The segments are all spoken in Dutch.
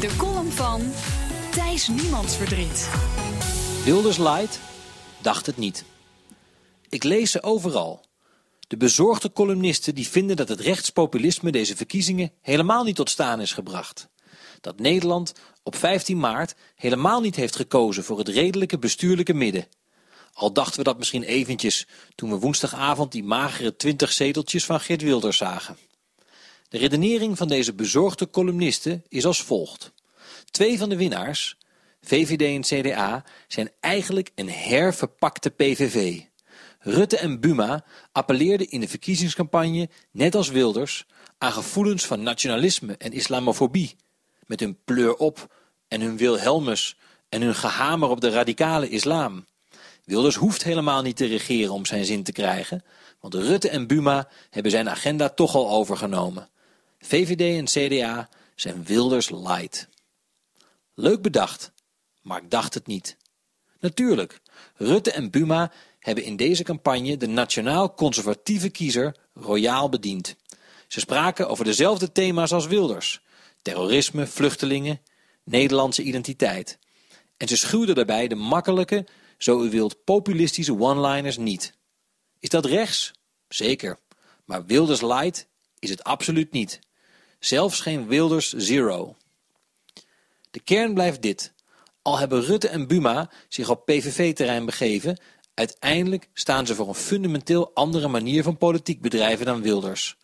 De column van Thijs Niemandsverdriet. Wilders Light dacht het niet. Ik lees ze overal. De bezorgde columnisten die vinden dat het rechtspopulisme deze verkiezingen helemaal niet tot staan is gebracht. Dat Nederland op 15 maart helemaal niet heeft gekozen voor het redelijke bestuurlijke midden. Al dachten we dat misschien eventjes toen we woensdagavond die magere 20 zeteltjes van Geert Wilders zagen. De redenering van deze bezorgde columnisten is als volgt. Twee van de winnaars, VVD en CDA, zijn eigenlijk een herverpakte PVV. Rutte en Buma appelleerden in de verkiezingscampagne, net als Wilders, aan gevoelens van nationalisme en islamofobie. Met hun pleur op en hun Wilhelmus en hun gehamer op de radicale islam. Wilders hoeft helemaal niet te regeren om zijn zin te krijgen, want Rutte en Buma hebben zijn agenda toch al overgenomen. VVD en CDA zijn Wilders light. Leuk bedacht, maar ik dacht het niet. Natuurlijk, Rutte en Buma hebben in deze campagne de nationaal-conservatieve kiezer royaal bediend. Ze spraken over dezelfde thema's als Wilders: terrorisme, vluchtelingen, Nederlandse identiteit. En ze schuwden daarbij de makkelijke, zo u wilt, populistische one-liners niet. Is dat rechts? Zeker. Maar Wilders light is het absoluut niet. Zelfs geen Wilders Zero. De kern blijft dit. Al hebben Rutte en Buma zich op PVV-terrein begeven, uiteindelijk staan ze voor een fundamenteel andere manier van politiek bedrijven dan Wilders.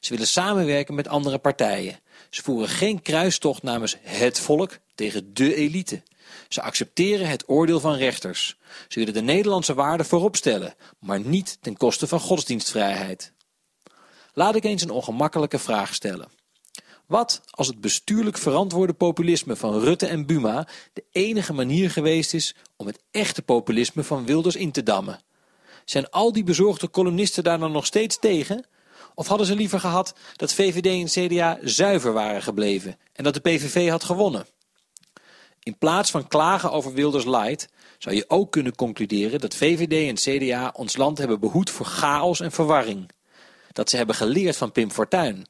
Ze willen samenwerken met andere partijen. Ze voeren geen kruistocht namens het volk tegen de elite. Ze accepteren het oordeel van rechters. Ze willen de Nederlandse waarden voorop stellen, maar niet ten koste van godsdienstvrijheid. Laat ik eens een ongemakkelijke vraag stellen. Wat als het bestuurlijk verantwoorde populisme van Rutte en Buma de enige manier geweest is om het echte populisme van Wilders in te dammen? Zijn al die bezorgde columnisten daar dan nog steeds tegen? Of hadden ze liever gehad dat VVD en CDA zuiver waren gebleven en dat de PVV had gewonnen? In plaats van klagen over Wilders light zou je ook kunnen concluderen dat VVD en CDA ons land hebben behoed voor chaos en verwarring. Dat ze hebben geleerd van Pim Fortuyn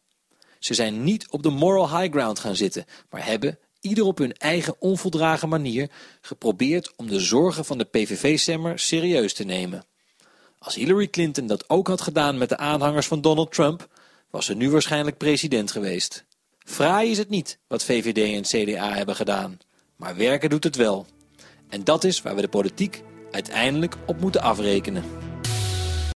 ze zijn niet op de moral high ground gaan zitten, maar hebben, ieder op hun eigen onvoldragen manier, geprobeerd om de zorgen van de PVV-stemmer serieus te nemen. Als Hillary Clinton dat ook had gedaan met de aanhangers van Donald Trump, was ze nu waarschijnlijk president geweest. Fraai is het niet wat VVD en CDA hebben gedaan, maar werken doet het wel. En dat is waar we de politiek uiteindelijk op moeten afrekenen.